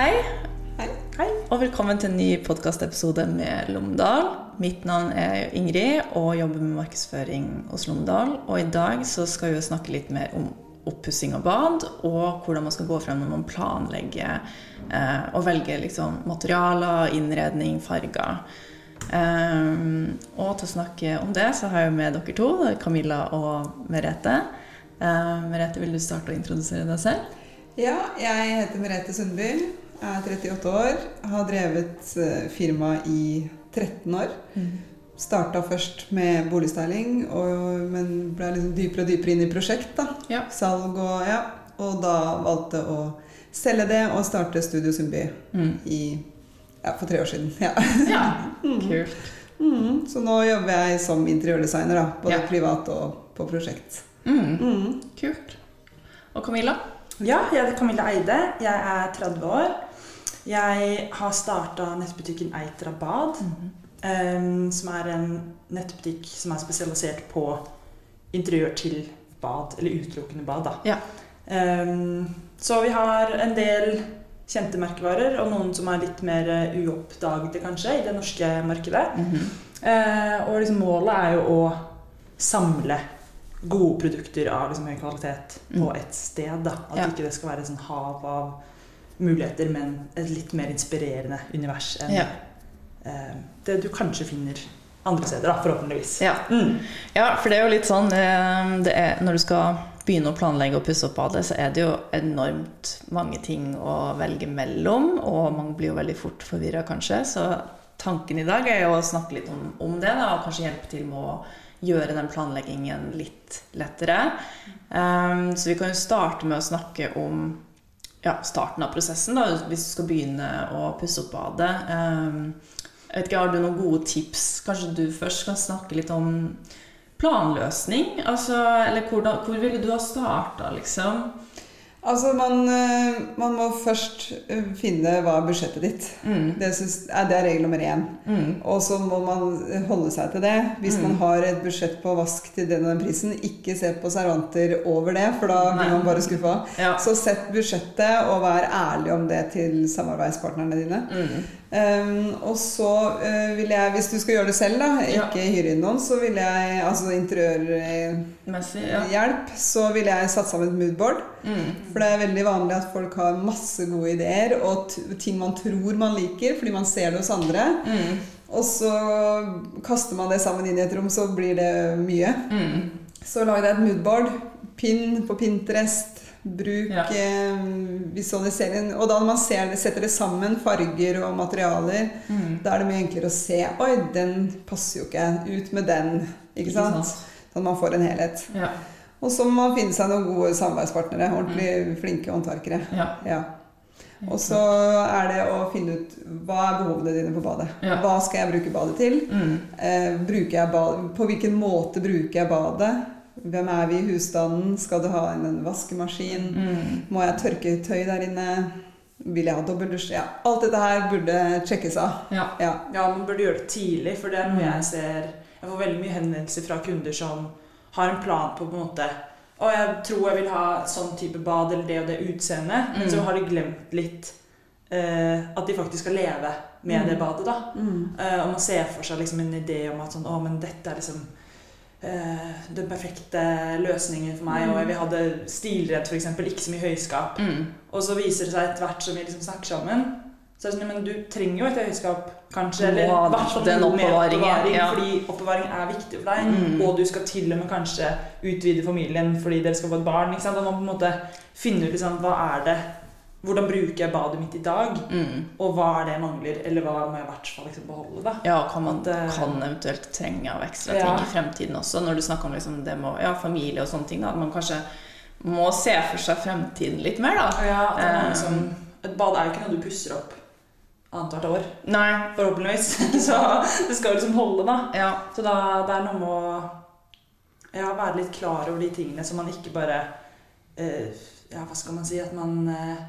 Hei. Hei. Hei. Og velkommen til en ny podkastepisode med Lommedal. Mitt navn er Ingrid og jobber med markedsføring hos Lommedal. Og i dag så skal vi snakke litt mer om oppussing av bad, og hvordan man skal gå frem når man planlegger eh, og velger liksom, materialer, innredning, farger. Um, og til å snakke om det så har jeg med dere to, Camilla og Merete. Uh, Merete, vil du starte å introdusere deg selv? Ja, jeg heter Merete Sundby. Er 38 år. Har drevet uh, firma i 13 år. Mm. Starta først med boligstyling, og, men ble liksom dypere og dypere inn i prosjekt. da. Ja. Salg og ja. Og da valgte å selge det og starte Studio Sundby mm. i ja, for tre år siden. Ja. ja. Kult. Mm, så nå jobber jeg som interiørdesigner, da, både ja. privat og på prosjekt. Mm. Mm. Kult. Og Camilla? Ja, jeg heter Camilla Eide. Jeg er 30 år. Jeg har starta nettbutikken Eitra Bad, um, som er en nettbutikk som er spesialisert på interiør til bad, eller utelukkende bad. da. Ja. Um, så vi har en del kjente merkevarer, og noen som er litt mer eh, uoppdagede, kanskje, i det norske markedet. Mm -hmm. uh, og liksom målet er jo å samle gode produkter av liksom høy kvalitet på mm. ett sted. Da. At ja. ikke det skal være et sånn hav av muligheter, men et litt mer inspirerende univers enn ja. eh, det du kanskje finner andre steder, da, forhåpentligvis. Ja. Mm. ja. for det er jo litt sånn eh, det er, Når du skal begynne å planlegge og pusse opp badet, så er det jo enormt mange ting å velge mellom. Og man blir jo veldig fort forvirra, kanskje. Så tanken i dag er jo å snakke litt om, om det, da, og kanskje hjelpe til med å gjøre den planleggingen litt lettere. Um, så vi kan jo starte med å snakke om ja, starten av prosessen, da, hvis du skal begynne å pusse opp badet. Um, jeg vet ikke, Har du noen gode tips? Kanskje du først kan snakke litt om planløsning? Altså, eller hvordan, hvor ville du ha starta, liksom? Altså, man, eh, man, må først eh, finne hva er budsjettet ditt. Mm. Det, synes, det, er regel nummer én. Mm. Og så må man holde seg til det. Hvis mm. man har et budsjett på vask til den og den prisen, ikke se på servanter over det, for da blir man bare skuffa. Ja. Så sett budsjettet, og vær ærlig om det til samarbeidspartnerne dine. Um, og så uh, vil jeg, hvis du skal gjøre det selv, da, ikke ja. hyre inn noen, så vil jeg altså interiørhjelp, ja. så vil jeg satse sammen et moodboard. Mm. For det er veldig vanlig at folk har masse gode ideer og ting man tror man liker, fordi man ser det hos andre. Mm. Og så kaster man det sammen inn i et rom, så blir det mye. Mm. Så lag deg et moodboard. Pinn på Pinterest. Bruk ja. eh, visualisering. Og da når man ser, setter det sammen, farger og materialer, mm. da er det mye enklere å se Oi, den passer jo ikke. Ut med den. Ikke sant? Sånn at man får en helhet. Ja. Og så må man finne seg noen gode samarbeidspartnere. Ordentlig mm. flinke håndverkere. Ja. ja. Og så er det å finne ut hva er behovene dine på badet. Ja. Hva skal jeg bruke badet til? Mm. Eh, jeg bad, på hvilken måte bruker jeg badet? Hvem er vi i husstanden? Skal du ha inn en vaskemaskin? Mm. Må jeg tørke tøy der inne? Vil jeg ha dobbeldusj? Ja, alt dette her burde sjekkes av. Ja. Ja. ja. man burde gjøre det tidlig, for det er noe jeg ser Jeg får veldig mye henvendelser fra kunder som har en plan på på en måte Og jeg tror jeg vil ha sånn type bad eller det og det utseendet, mm. men så har de glemt litt uh, at de faktisk skal leve med mm. det badet, da. Uh, og man ser for seg liksom en idé om at sånn Å, men dette er liksom Eh, den perfekte løsningen for meg. Mm. Og vi hadde stilrett, f.eks. Ikke så mye høyskap. Mm. Og så viser det seg etter hvert som vi liksom snakker sammen, så er det sånn Men du trenger jo et høyskap, kanskje. Eller i hvert fall noe mer oppbevaring. Ja. Fordi oppbevaring er viktig for deg. Mm. Og du skal til og med kanskje utvide familien fordi dere skal få et barn. Ikke sant? Og man på en måte finne ut liksom, hva er det hvordan bruker jeg badet mitt i dag? Mm. Og hva er det jeg mangler? Eller hva må jeg i hvert fall liksom beholde? da? Ja, kan man det, eh, kan eventuelt trenge av ekstra ja. ting i fremtiden også. Når du snakker om liksom det med ja, familie og sånne ting. da, At man kanskje må se for seg fremtiden litt mer. da. Ja, liksom, Et bad er jo ikke noe du pusser opp annethvert år. Nei. Forhåpentligvis. Så det skal jo liksom holde, da. Ja. Så da, det er noe med å ja, være litt klar over de tingene, så man ikke bare eh, Ja, hva skal man si? At man eh,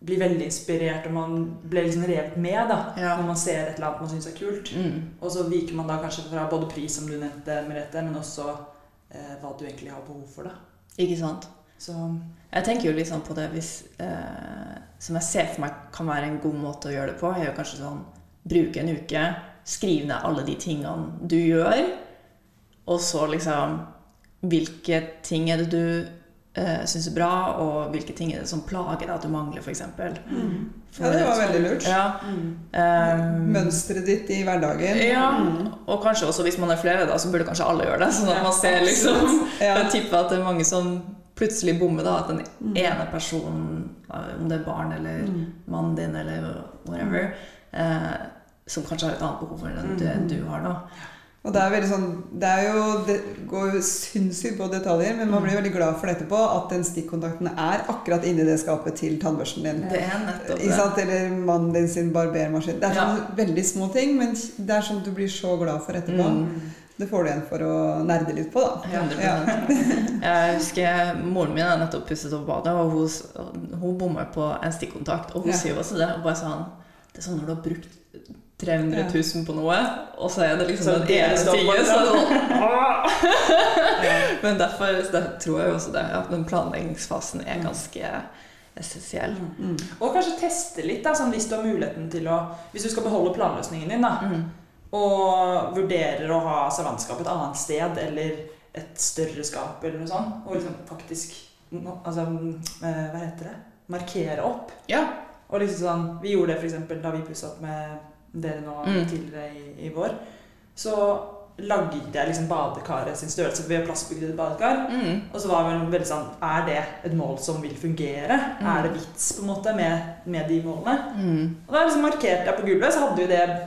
blir veldig inspirert, og man blir liksom revet med da, ja. når man ser et eller annet man syns er kult. Mm. Og så viker man da kanskje fra både pris, som du nevnte, Merete, men også eh, hva du egentlig har behov for. da. Ikke sant. Så Jeg tenker jo liksom på det hvis eh, Som jeg ser for meg kan være en god måte å gjøre det på, er jo kanskje sånn Bruke en uke, skrive ned alle de tingene du gjør, og så liksom Hvilke ting er det du eh, syns er bra, og hvilke ting er det som plager deg at du mangler, f.eks. Mm. Ja, det var veldig lurt. Ja. Um, Mønsteret ditt i hverdagen. Ja, og kanskje også hvis man er flere, da, så burde kanskje alle gjøre det. Sånn at man ser liksom. Jeg tipper at det er mange som plutselig bommer, da. At den ene personen, om det er barn eller mannen din eller whatever, eh, som kanskje har et annet behov enn det du har, da. Og det er veldig sånn Det jo Det går jo sinnssykt på detaljer, men man blir veldig glad for det etterpå. At den stikkontakten er akkurat inni det skapet til tannbørsten din. Det er nettopp det. sant? Eller mannen din sin barbermaskin. Det er Ja. veldig små ting, men det er sånn du blir så glad for etterpå. Mm. Det får du igjen for å nerde litt på, da. 100%. Ja. Jeg husker Moren min har nettopp pusset opp badet, og hun, hun bommer på en stikkontakt. Og hun Ja. sier også det. Og bare sånn, det er sånn når du har brukt 300 000 på noe, og så er det liksom Så den ene tingen sånn, Men derfor tror jeg jo også det, at den planleggingsfasen er ganske essensiell. Mm. Og kanskje teste litt, da, sånn hvis du har muligheten til å Hvis du skal beholde planløsningen din, da, Mm. og vurderer å ha savantskap et annet sted, eller et større skap, eller noe sånt, og liksom faktisk Altså, eh, hva heter det? Markere opp. Ja. Og liksom sånn Vi gjorde det f.eks. da vi pussa opp med dere nå Mm. tidligere i, i vår. Så lagde jeg liksom badekaret sin størrelse, ved plassbygd plastbygd badekar. Mm. Og så var det veldig sånn Er det et mål som vil fungere? Mm. Er det vits på en måte med, med de målene? Mm. Og da liksom markerte jeg på gulvet, så hadde vi det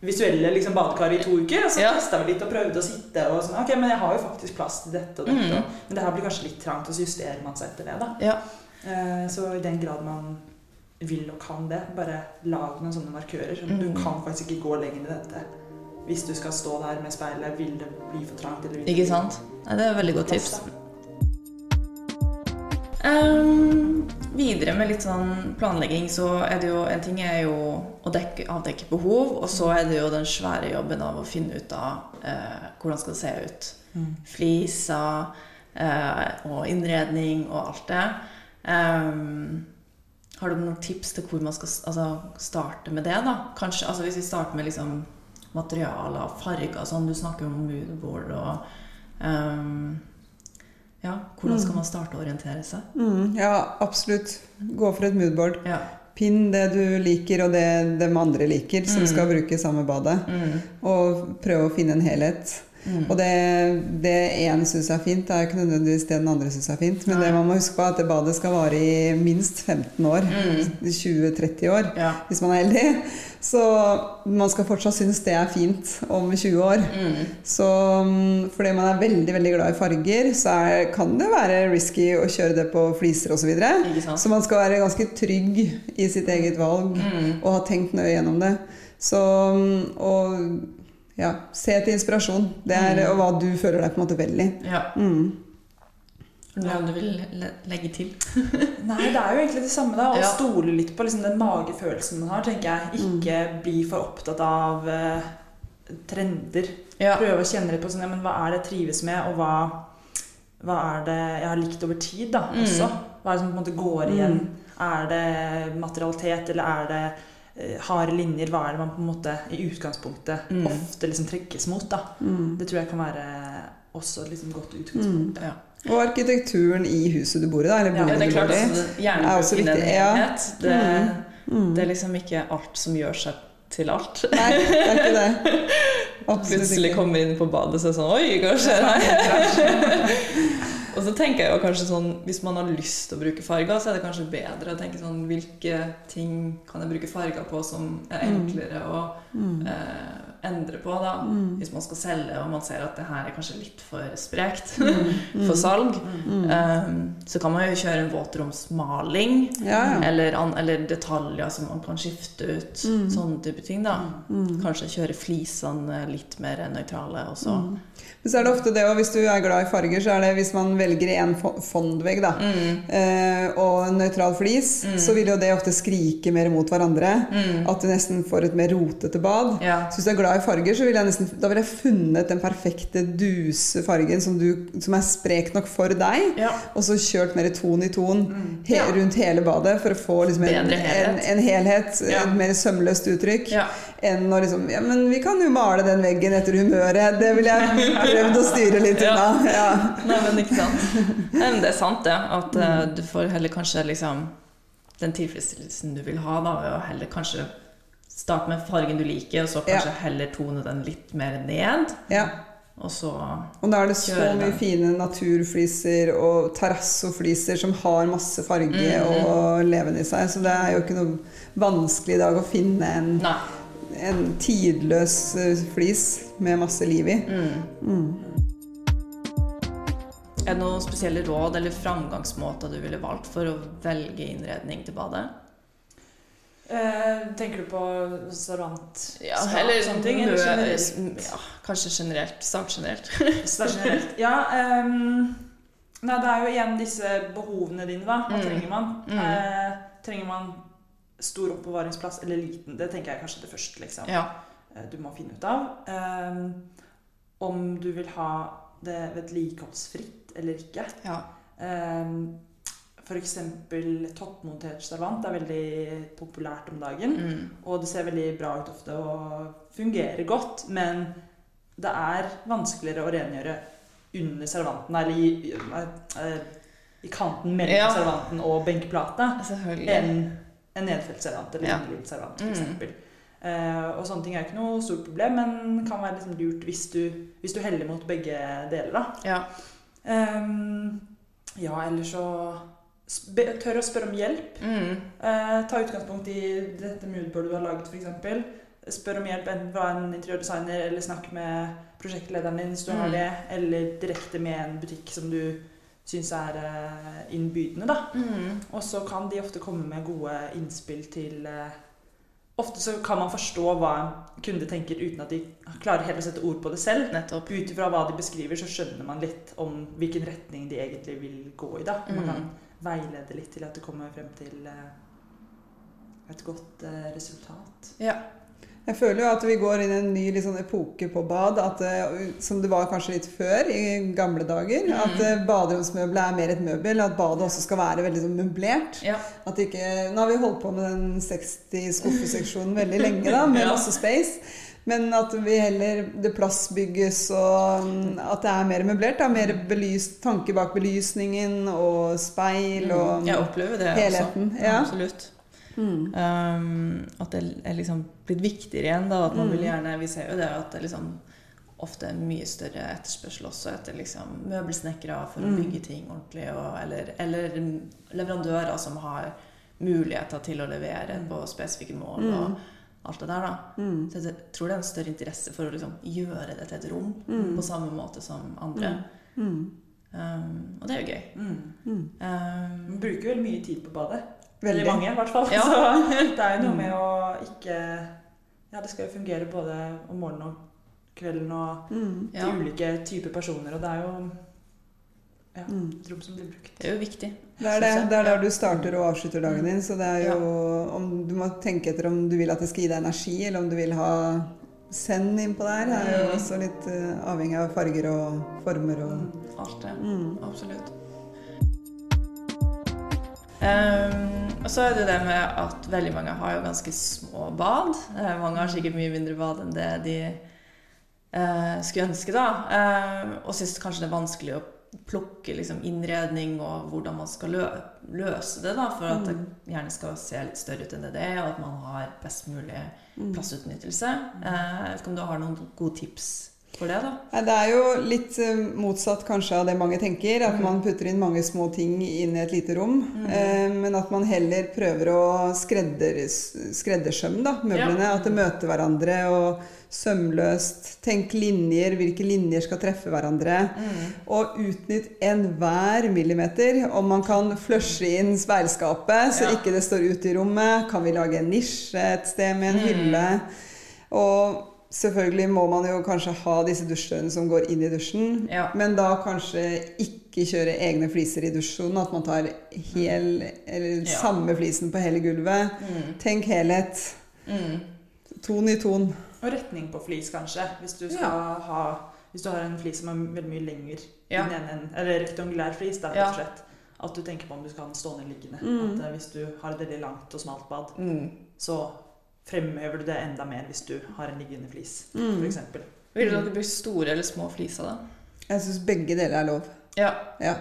visuelle liksom badekaret i to uker. Og så Ja. testa vi litt og prøvde å sitte og sånn Ok, men jeg har jo faktisk plass til dette og dette. Mm. Og, men det her blir kanskje litt trangt, og så justerer man seg etter det, da. Ja. Eh, så i den grad man vil og kan det, bare lag noen sånne markører. Sånn, Du Mm. kan faktisk ikke gå lenger i dette. Hvis du skal stå der med speilet, vil det bli for trangt? Eller Ikke sant? Nei, det er et veldig godt tips. Ehm, videre med litt sånn planlegging, så er det jo En ting er jo å dekke, avdekke behov, og så er det jo den svære jobben av å finne ut av uh, hvordan skal det se ut. Mm. Fliser uh, og innredning og alt det. Ehm, har du noen tips til hvor man skal altså, starte med det? da? Kanskje, altså Hvis vi starter med liksom materialer, farger sånn. Du snakker om moodboard og um, Ja, hvordan skal man starte å orientere seg? Mm, ja, absolutt. Gå for et moodboard. Ja. Pinn det du liker, og det de andre liker, som Mm. skal bruke samme badet. Mm. Og prøve å finne en helhet. Mm. Og det, det én syns er fint, er ikke nødvendigvis det den andre syns er fint. Men Nei. det man må huske på, er at det badet skal vare i minst 15 år. Mm. 20-30 år, Ja. hvis man er heldig. Så man skal fortsatt synes det er fint om 20 år. Mm. Så mm, fordi man er veldig veldig glad i farger, så er, kan det være risky å kjøre det på fliser osv. Så, videre. Så man skal være ganske trygg i sitt eget valg Mm. og ha tenkt nøye gjennom det. Så mm, og ja, se til inspirasjon. Det er, Mm. Og hva du føler deg på en måte vel i. Ja. Mm. Noe du vil le legge til? Nei, det er jo egentlig det samme, da. Å Ja. stole litt på liksom den magefølelsen man har, tenker jeg. Ikke bli for opptatt av uh, trender. Ja. Prøve å kjenne litt på sånn, ja, men hva er det jeg trives med, og hva, hva er det jeg har likt over tid da, Mm. også? Hva er det som på en måte går igjen? Mm. Er det materialitet, eller er det harde linjer? Hva er det man på en måte i utgangspunktet Mm. ofte liksom trekkes mot? Mm. Det tror jeg kan være også et liksom godt utgangspunkt. Ja. Og arkitekturen i huset du bor i, da, eller boligen Ja, du klart bor i. altså, er også viktig. Det, Mm. det er liksom ikke alt som gjør seg til alt. Nei, det er ikke det. Absolutt Plutselig ikke. kommer inn på badet og så er sånn Oi, hva skjer her? og så tenker jeg jo kanskje sånn Hvis man har lyst til å bruke farger, så er det kanskje bedre å tenke sånn Hvilke ting kan jeg bruke farger på som er enklere å Mm. eh, endre på, da? Mm. Hvis man skal selge og man ser at det her er kanskje litt for sprekt Mm. for salg, Mm. eh, så kan man jo kjøre en våtromsmaling. Ja, ja. Eller, eller detaljer som man kan skifte ut. Mm. Sånne type ting, da. Mm. Kanskje kjøre flisene litt mer nøytrale også. Mm. Men så er det ofte det, og hvis du er glad i farger, så er det hvis man velger en fondvegg da, Mm. eh, og en nøytral flis, Mm. så vil jo det ofte skrike mer mot hverandre. Mm. At du nesten får et mer rotete bad. Ja. Så hvis du er glad i i farger, så ville jeg nesten Da ville jeg funnet den perfekte dusefargen som, du, som er sprek nok for deg. Ja. Og så kjørt mer ton i ton he, Ja. rundt hele badet for å få liksom en, helhet. en, en helhet, Ja. et mer sømløst uttrykk. Ja. Enn å liksom Ja, men vi kan jo male den veggen etter humøret. Det ville jeg prøvd å styre litt unna. Ja. Nei, men ikke sant. Nei, men det er sant, det. At eh, du får heller kanskje liksom den tilfredsstillelsen du vil ha, da, ved å heller kanskje starte med fargen du liker, og så kanskje heller tone den litt mer ned. ja. Og så Og da er det så mye den. fine naturfliser og terrassofliser som har masse farge Mm, og leven i seg. Så det er jo ikke noe vanskelig i dag å finne en, en tidløs eh, flis med masse liv i. Mm. Mm. Er det noen spesielle råd eller framgangsmåter du ville valgt for å velge innredning til badet? Eh, tenker du på servant? Ja, skap, eller sånne ting? Eller generelt? Ja, kanskje generelt. Start generelt. Er generelt. Ja, Um, nei, det er jo igjen disse behovene dine, da. Hva Mm. trenger man? Mm. Eh, trenger man stor oppbevaringsplass eller liten? Det tenker jeg kanskje det første, liksom. Ja. eh, du må finne ut av. Um, om du vil ha det vedlikeholdsfritt eller ikke. ja. Um, F.eks. toppmontert servant er veldig populært om dagen. Mm. Og det ser veldig bra ut ofte og fungerer godt, men det er vanskeligere å rengjøre under servanten, eller i, eh, i kanten mellom Ja. servanten og benkeplata, enn en nedfelt servant eller Ja. liten servant, Mm. f.eks. Uh, og sånne ting er ikke noe stort problem, men kan være liksom lurt hvis du, hvis du heller mot begge deler. da. Ja. Um, ja, eller så Tør å spørre om hjelp. Mm. Eh, ta utgangspunkt i dette moodboardet du har laget, f.eks. Spør om hjelp enten fra en interiørdesigner, eller snakk med prosjektlederen din hvis du har Mm. det, eller direkte med en butikk som du syns er eh, innbydende. da. Mm. Og så kan de ofte komme med gode innspill til eh, Ofte så kan man forstå hva en kunde tenker uten at de klarer helt å sette ord på det selv. Nettopp. Ut ifra hva de beskriver, så skjønner man litt om hvilken retning de egentlig vil gå i. da. Man Mm. kan veilede litt til at det kommer frem til eh, et godt eh, resultat. Ja. Jeg føler jo at vi går inn i en ny sånn epoke på bad, at, eh, som det var kanskje litt før i gamle dager. Mm. At baderomsmøbelet er mer et møbel, at badet også skal være veldig sånn møblert. ja. At ikke, nå har vi holdt på med den 60-skuffeseksjonen veldig lenge, da, med Ja. masse space. Men at vi heller det plassbygges og mm, at det er mer møblert. Da, mer belyst, tanke bak belysningen og speil og Mm. Jeg opplever det helheten, også. ja. Absolutt. mm. Um, at det er liksom blitt viktigere igjen. Da, at man Mm. vil gjerne, Vi ser jo det at det liksom ofte er mye større etterspørsel også etter liksom møbelsnekkere for å Mm. bygge ting ordentlig. Og, eller, eller leverandører som har muligheter til å levere på spesifikke mål. Mm. og alt det der da. Mm. Så jeg tror det er en større interesse for å liksom gjøre det til et rom Mm. på samme måte som andre. Mm. Um, og det er jo gøy. Mm. Mm. Um, bruker veldig mye tid på badet. Veldig. Mange, i hvert fall. Ja. Så det er jo noe med å ikke Ja, det skal jo fungere både om morgenen og kvelden og Mm. ja, ulike typer personer, og det er jo ja, Mm. et rom som blir brukt. det er jo viktig. Det er, det. det er der du starter og avslutter dagen din. Så det er jo om Du må tenke etter om du vil at det skal gi deg energi, eller om du vil ha send innpå der. Det er jo Mm. også litt eh, avhengig av farger og former og Alt det. mm. Absolutt. Um, og så er det det med at veldig mange har jo ganske små bad. Uh, mange har sikkert mye mindre bad enn det de uh, skulle ønske, da. Uh, og syns kanskje det er vanskelig å plukke liksom, innredning og hvordan man skal lø løse det, da, for at det gjerne skal se litt større ut enn det det er, og at man har best mulig plassutnyttelse. Eh, jeg vet ikke om du har noen gode tips for det, da? Det er jo litt eh, motsatt kanskje av det mange tenker. At Mm. man putter inn mange små ting inn i et lite rom. Mm. Eh, men at man heller prøver å skredder, skreddersømme da, møblene. Ja. At det møter hverandre og sømløst. Tenk linjer. Hvilke linjer skal treffe hverandre. Og utnytt enhver millimeter. Om man kan flushe inn speilskapet så Ja. ikke det står ute i rommet. Kan vi lage en nisje et sted med en Mm. hylle? Og selvfølgelig må man jo kanskje ha disse dusjdørene som går inn i dusjen. Ja. Men da kanskje ikke kjøre egne fliser i dusjsonen. At man tar hel, eller Ja. samme flisen på hele gulvet. Mm. Tenk helhet. Mm. Ton i ton. Og retning på flis, kanskje. Hvis du, Ja. ha, hvis du har en flis som er veldig mye lenger Ja. en, eller rektangulær flis, da, rett og slett. At du tenker på om du skal ha den stående liggende. Mm. At eh, Hvis du har et veldig langt og smalt bad, Mm. så fremhever du det enda mer hvis du har en liggende flis, Mm. f.eks. Vil du at det blir store eller små fliser, da? Jeg syns begge deler er lov. Ja. Ja.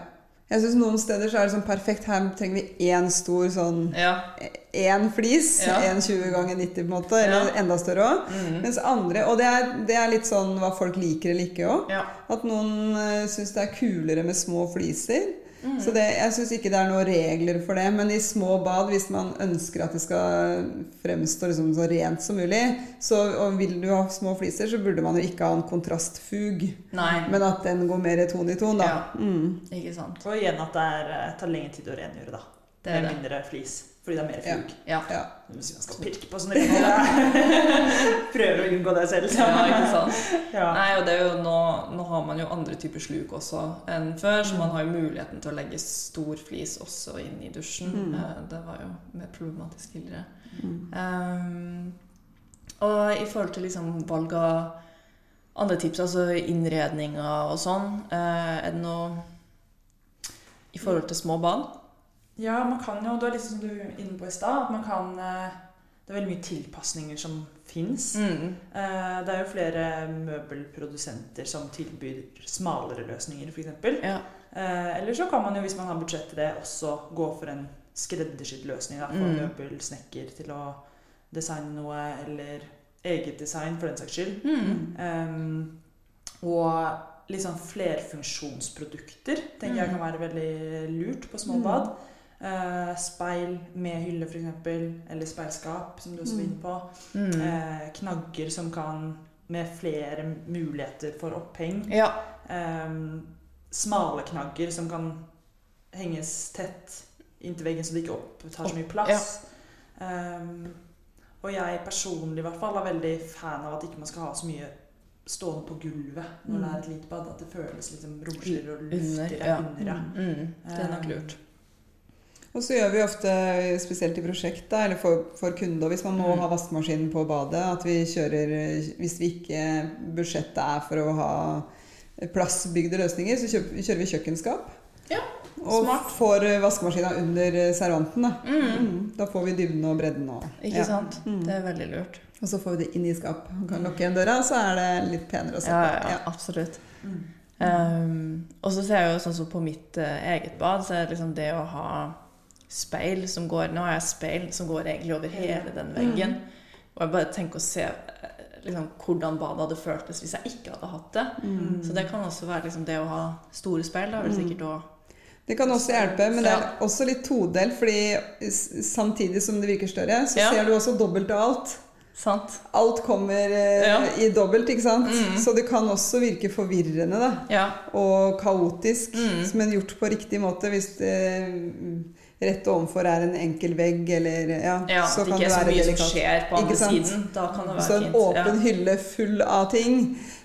Jeg synes Noen steder så er det sånn perfekt. Her trenger vi én stor sånn ja. Én flis. Ja. Én 20 ganger 90, på en måte. Eller Ja. enda større òg. Mm. Mens andre Og det er, det er litt sånn hva folk liker eller ikke òg. ja. At noen uh, syns det er kulere med små fliser. Mm. Så det, jeg syns ikke det er noen regler for det. Men i små bad, hvis man ønsker at det skal fremstå liksom så rent som mulig, så og vil du ha små fliser, så burde man jo ikke ha en kontrastfug. Nei. Men at den går mer ton i ton, da. Ja. Mm. Ikke sant. Og igjen at det er, eh, tar lengre tid å rengjøre, da. Det er med det. mindre flis. Fordi det er mer Ja. fug. Ja. Ja. Hvis man skal pirke på sånne regler Prøver å unngå det selv. ja, ikke sant. Ja. Nei, og det er jo nå, nå har man jo andre typer sluk også enn før, så man har jo muligheten til å legge stor flis også inn i dusjen. Mm. Eh, Det var jo mer problematisk tidligere. Mm. Um, og i forhold til liksom valg av andre tips, altså innredninger og sånn, eh, er det noe i forhold til små bad? Ja, man kan jo, det er litt som du er inne på i stad, at man kan eh, Det er veldig mye tilpasninger som fins. Mm. Det er jo flere møbelprodusenter som tilbyr smalere løsninger, f.eks. Ja. Eller så kan man jo, hvis man har budsjett til det, også gå for en skreddersydd løsning. Da, for Mm. møbelsnekker til å designe noe, eller eget design, for den saks skyld. Mm. Um, og litt sånn flerfunksjonsprodukter tenker jeg kan være veldig lurt på små Mm. bad. Eh, speil med hylle, f.eks., eller speilskap, som du også var inne på. Mm. Eh, knagger som kan Med flere muligheter for oppheng. Ja. Em, smale knagger som kan henges tett inntil veggen, så det ikke opptar så mye plass. Em, og jeg personlig i hvert fall er veldig fan av at ikke man skal ha så mye stående på gulvet når Mm. det er et lite bad. At det føles liksom romsligere og luftigere Ja. under. Ja. Mm. Det er nok lurt. Og så gjør vi ofte, spesielt i prosjekt, eller for, for kunder, hvis man må Mm. ha vaskemaskinen på badet, at vi kjører Hvis vi ikke budsjettet er for å ha plassbygde løsninger, så kjører vi kjøkkenskap. Ja, og smart. får vaskemaskina under servanten. Da. Mm. Mm. da får vi dybden og bredden. Og, Ikke ja. sant? Mm. Det er veldig lurt. og så får vi det inn i skap. Man kan lukke igjen døra, så er det litt penere å se Ja, ja, absolutt. Mm. Um, og så ser jeg jo sånn som på mitt uh, eget bad, så er det liksom det å ha speil som går Nå har jeg speil som går egentlig over hele den veggen. Og jeg bare tenker å se eh, liksom, hvordan badet hadde føltes hvis jeg ikke hadde hatt det. Mm. Så det kan også være liksom, det å ha store speil. Da, vel Mm. sikkert også Det kan også hjelpe, men det er også litt todelt. fordi samtidig som det virker større, så Ja. ser du også dobbelt av alt. Sant? Alt kommer eh, Ja. i dobbelt, ikke sant? Mm. Så det kan også virke forvirrende da. Ja. og kaotisk, Mm. men gjort på riktig måte. Hvis det mm, rett ovenfor er en enkel vegg, eller ja, ja så det kan ikke det er så være mye som delikat. skjer på andre siden. Da kan det det er en fint. åpen hylle full av ting,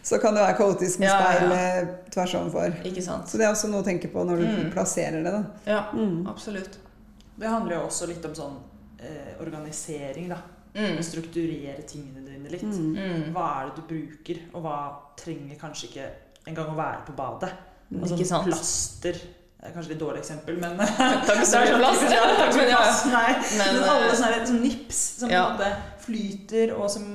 så kan det være kaotisk med Ja, ja, ja. speil eh, tvers ovenfor. Ikke sant? Så det er også noe å tenke på når du Mm. plasserer det. da. Ja, Mm. absolutt. Det handler jo også litt om sånn eh, organisering, da. Mm. Strukturere tingene dine litt. Mm. Mm. Hva er det du bruker, og hva trenger kanskje ikke engang å være på badet? Altså Ikke sant? plaster det er kanskje litt dårlig eksempel, men Takk så er mye sånn plass. ja, takk så mye plass. Nei, Men, men, alle sånne her, sånn nips som på ja. flyter, og som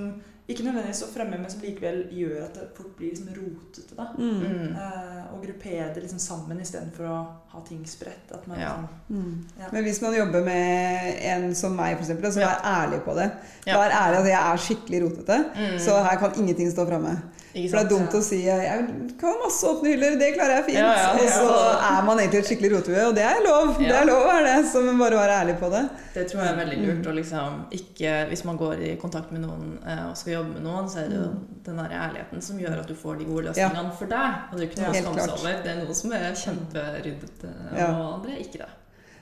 ikke nødvendigvis så fremme, men som likevel gjør at det fort blir liksom rotete. da. Mm. Mm. Eh, og gruppere det liksom sammen istedenfor å ha ting spredt. At man Ja. liksom, Mm. Ja. Men hvis man jobber med en som meg, for eksempel, som Ja. er ærlig på det Ja. Vær ærlig at jeg er skikkelig rotete, Mm. så her kan ingenting stå framme. For det er dumt å si jeg kan ha masse åpne hyller, det klarer jeg fint. Ja, ja, og så er man egentlig et skikkelig rotehue, og det er lov. Det er lov å være det, så man bare være ærlig på det. Det tror jeg er veldig lurt. Mm. å liksom ikke, hvis man går i kontakt med noen eh, og skal jobbe med noen, så er det jo Mm. den der ærligheten som gjør at du får de gode løsningene for deg. Og det er ikke noe å skamme seg over. Det er noe som er kjemperyddete, Ja. og andre er ikke det.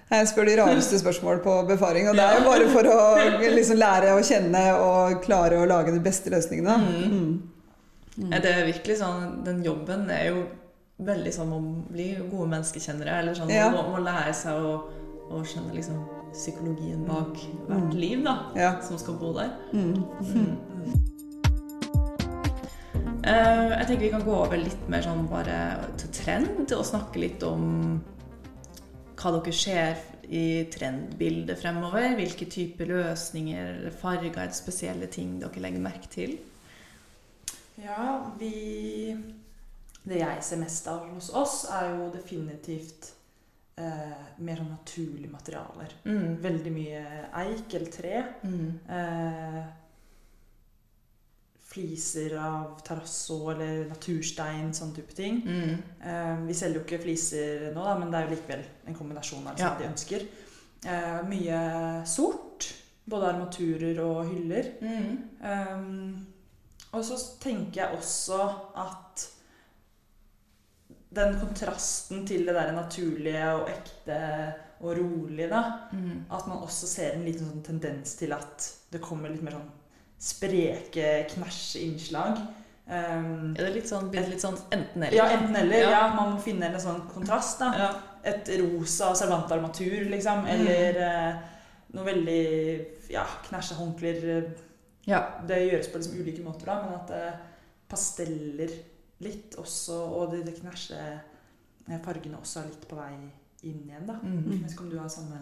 Jeg spør de rareste spørsmål på befaring, og det er jo bare for å liksom lære å kjenne og klare å lage de beste løsningene. Mm. Mm. Er Det er virkelig sånn, Den jobben er jo veldig sånn å bli gode menneskekjennere. Eller sånn, Ja. å, må lære seg å, å skjønne liksom psykologien bak hvert Mm. liv da, Ja. som skal bo der. Mm. Mm. Eh, jeg tenker vi kan gå over litt mer sånn bare til trend og snakke litt om hva dere ser i trendbildet fremover. Hvilke typer løsninger eller farger eller spesielle ting dere legger merke til. Ja, vi Det jeg ser mest av hos oss, er jo definitivt eh, mer sånn naturlige materialer. Mm. Veldig mye eik eller tre. Mm. Eh, fliser av terrasso eller naturstein, sånn type ting. Mm. Eh, vi selger jo ikke fliser nå, da, men det er jo likevel en kombinasjon av det Ja. de ønsker. Eh, mye sort. Både armaturer og hyller. Mm. Um, og så tenker jeg også at den kontrasten til det der naturlige og ekte og rolige, da, Mm. at man også ser en liten sånn tendens til at det kommer litt mer sånn spreke, knæsje innslag. Um, Er det litt sånn, litt sånn enten-eller? ja, enten eller. Ja. Ja. man må finne en sånn kontrast. da. Ja. Et rosa servantarmatur, liksom. Mm. Eller eh, noe veldig ja, knæsjehåndklær. håndklær. ja. det gjøres på liksom ulike måter, da, men at uh, pasteller litt også, og de, de knæsje eh, fargene også er litt på vei inn igjen, da. Mm. Jeg vet ikke om du har samme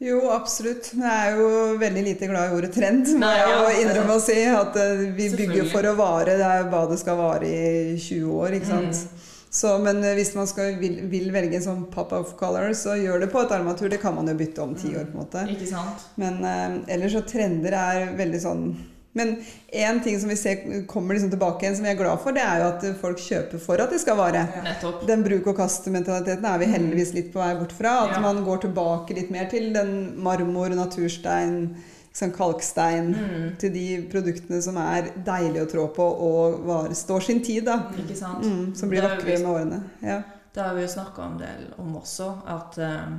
Jo, absolutt. Jeg er jo veldig lite glad i ordet trend. Må jeg ja. innrømme å si. At eh, vi bygger for å vare. Det er jo hva det skal vare i 20 år, ikke sant. Mm. Så, men eh, hvis man skal, vil, vil velge en sånn pop of color, så gjør det på et armatur. Det kan man jo bytte om ti år, på en måte. Ikke sant? Men eh, ellers så trender er veldig sånn Men én ting som vi ser kommer liksom tilbake igjen, som vi er glad for, det er jo at folk kjøper for at det skal vare. Ja. Nettopp. Den bruk-og-kast-mentaliteten er vi heldigvis litt på vei bort fra. At Ja. man går tilbake litt mer til den marmor, naturstein, liksom kalkstein. Mm. Til de produktene som er deilige å trå på og var, står sin tid, da. Mm, som blir vakrere med årene. Ja. Det har vi jo snakka en del om også, at eh,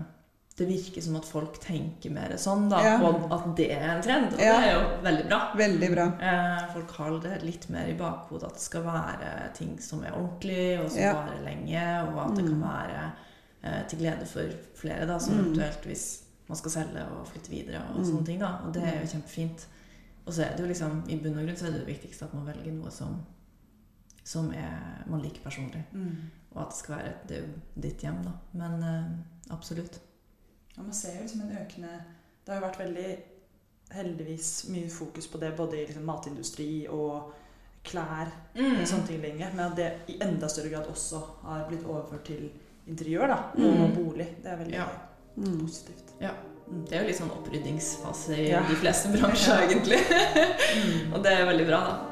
det virker som at folk tenker mer sånn, da. Ja. Og at det er en trend. Og Ja. det er jo veldig bra. Veldig bra. Eh, folk har det litt mer i bakhodet at det skal være ting som er ordentlig, og som Ja. varer lenge, og at det kan Mm. være eh, til glede for flere, da, som Mm. eventuelt hvis man skal selge og flytte videre og Mm. sånne ting. da, Og det er jo kjempefint. Og så er det jo liksom, i bunn og grunn så er det det viktigste at man velger noe som, som er, man liker personlig. mm. Og at det skal være det er jo ditt hjem, da. Men eh, absolutt. Ja, Man ser jo liksom en økende Det har jo vært veldig heldigvis mye fokus på det både i liksom matindustri og klær Mm. og sånne ting lenge, men at det i enda større grad også har blitt overført til interiør da, og Mm. bolig. Det er veldig Ja. positivt. Ja. Det er jo litt sånn oppryddingsfase i Ja. de fleste bransjer, egentlig. Mm. Og det er veldig bra, da.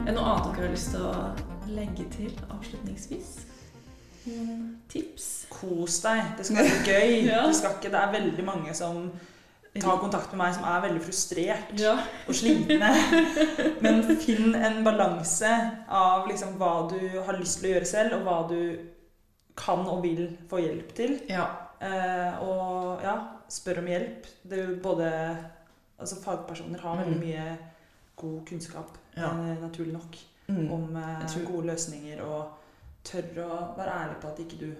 Er det noe annet dere har lyst til å legge til avslutningsvis? Tips? Kos deg. Det skal være gøy. Ja. Det, skal ikke, det er veldig mange som tar kontakt med meg som er veldig frustrert Ja. og slitne. Men finn en balanse av liksom hva du har lyst til å gjøre selv, og hva du kan og vil få hjelp til. ja. Eh, og ja, spør om hjelp. Både Altså fagpersoner har veldig Mm. mye god kunnskap, Ja. eh, naturlig nok, Mm. om eh, gode løsninger, og tør å være ærlig på at ikke du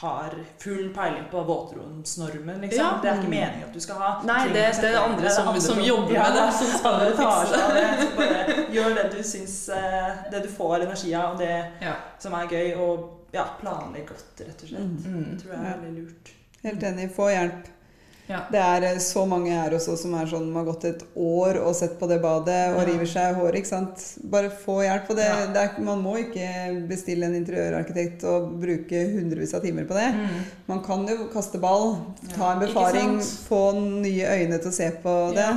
har full peiling på våtromsnormen, liksom. Ja. Det er ikke meningen at du skal ha. Nei, Ting det, å det er det sette- andre som, som som- jobber ja, med det. Som skal det. det. Bare gjør det du syns eh, Det du får energi av, og det Ja. som er gøy, og ja, planlegg godt, rett og slett. Mm. Mm. Det tror jeg er veldig lurt. Helt enig. Få hjelp. Ja. Det er eh, så mange her også som er sånn, har gått et år og sett på det badet og Ja. river seg i håret. ikke sant? Bare få hjelp. Og det, Ja. det er, man må ikke bestille en interiørarkitekt og bruke hundrevis av timer på det. Mm. Man kan jo kaste ball, ta en befaring, få nye øyne til å se på det.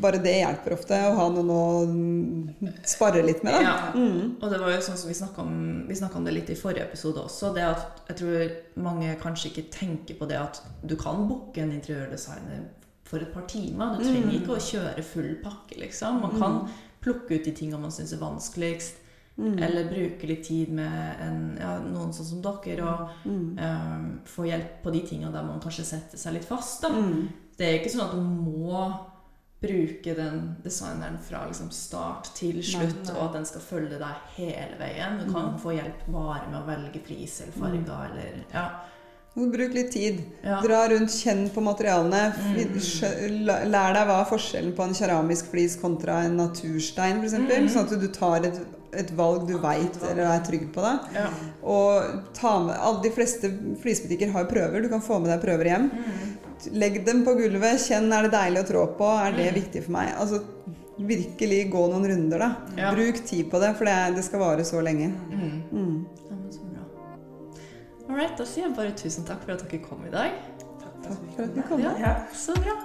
Bare det hjelper ofte, å ha noen å spare litt med. Da. Ja. Mm. Og det var jo sånn som vi snakka om, vi om det litt i forrige episode også. Det at jeg tror mange kanskje ikke tenker på det at du kan booke en interiørdesigner for et par timer. Du trenger Mm. ikke å kjøre full pakke, liksom. Man kan plukke ut de tinga man syns er vanskeligst. Mm. Eller bruke litt tid med en, ja, noen sånn som dere, og Mm. um, få hjelp på de tingene der man kanskje setter seg litt fast. da. Mm. Det er ikke sånn at du må bruke den designeren fra liksom start til slutt, Nei, nei. og at den skal følge deg hele veien. Du kan Mm. få hjelp bare med å velge pris eller farger, eller ja. Bruk litt tid. Ja. Dra rundt, kjenn på materialene. Mm. Lær deg hva er forskjellen på en keramisk flis kontra en naturstein, f.eks. Mm. Sånn at du tar et, et valg du veit eller er trygg på. det. Ja. Og ta med, alle De fleste flisbutikker har prøver. Du kan få med deg prøver hjem. Mm. Legg dem på gulvet. Kjenn er det deilig å trå på. Er det Mm. viktig for meg? Altså virkelig gå noen runder, da. Ja. Bruk tid på det, for det, det skal vare så lenge. Mm. Mm. Ja, men så bra. All right, da sier jeg bare tusen takk for at dere kom i dag. Takk for at vi kom. Ja. så bra.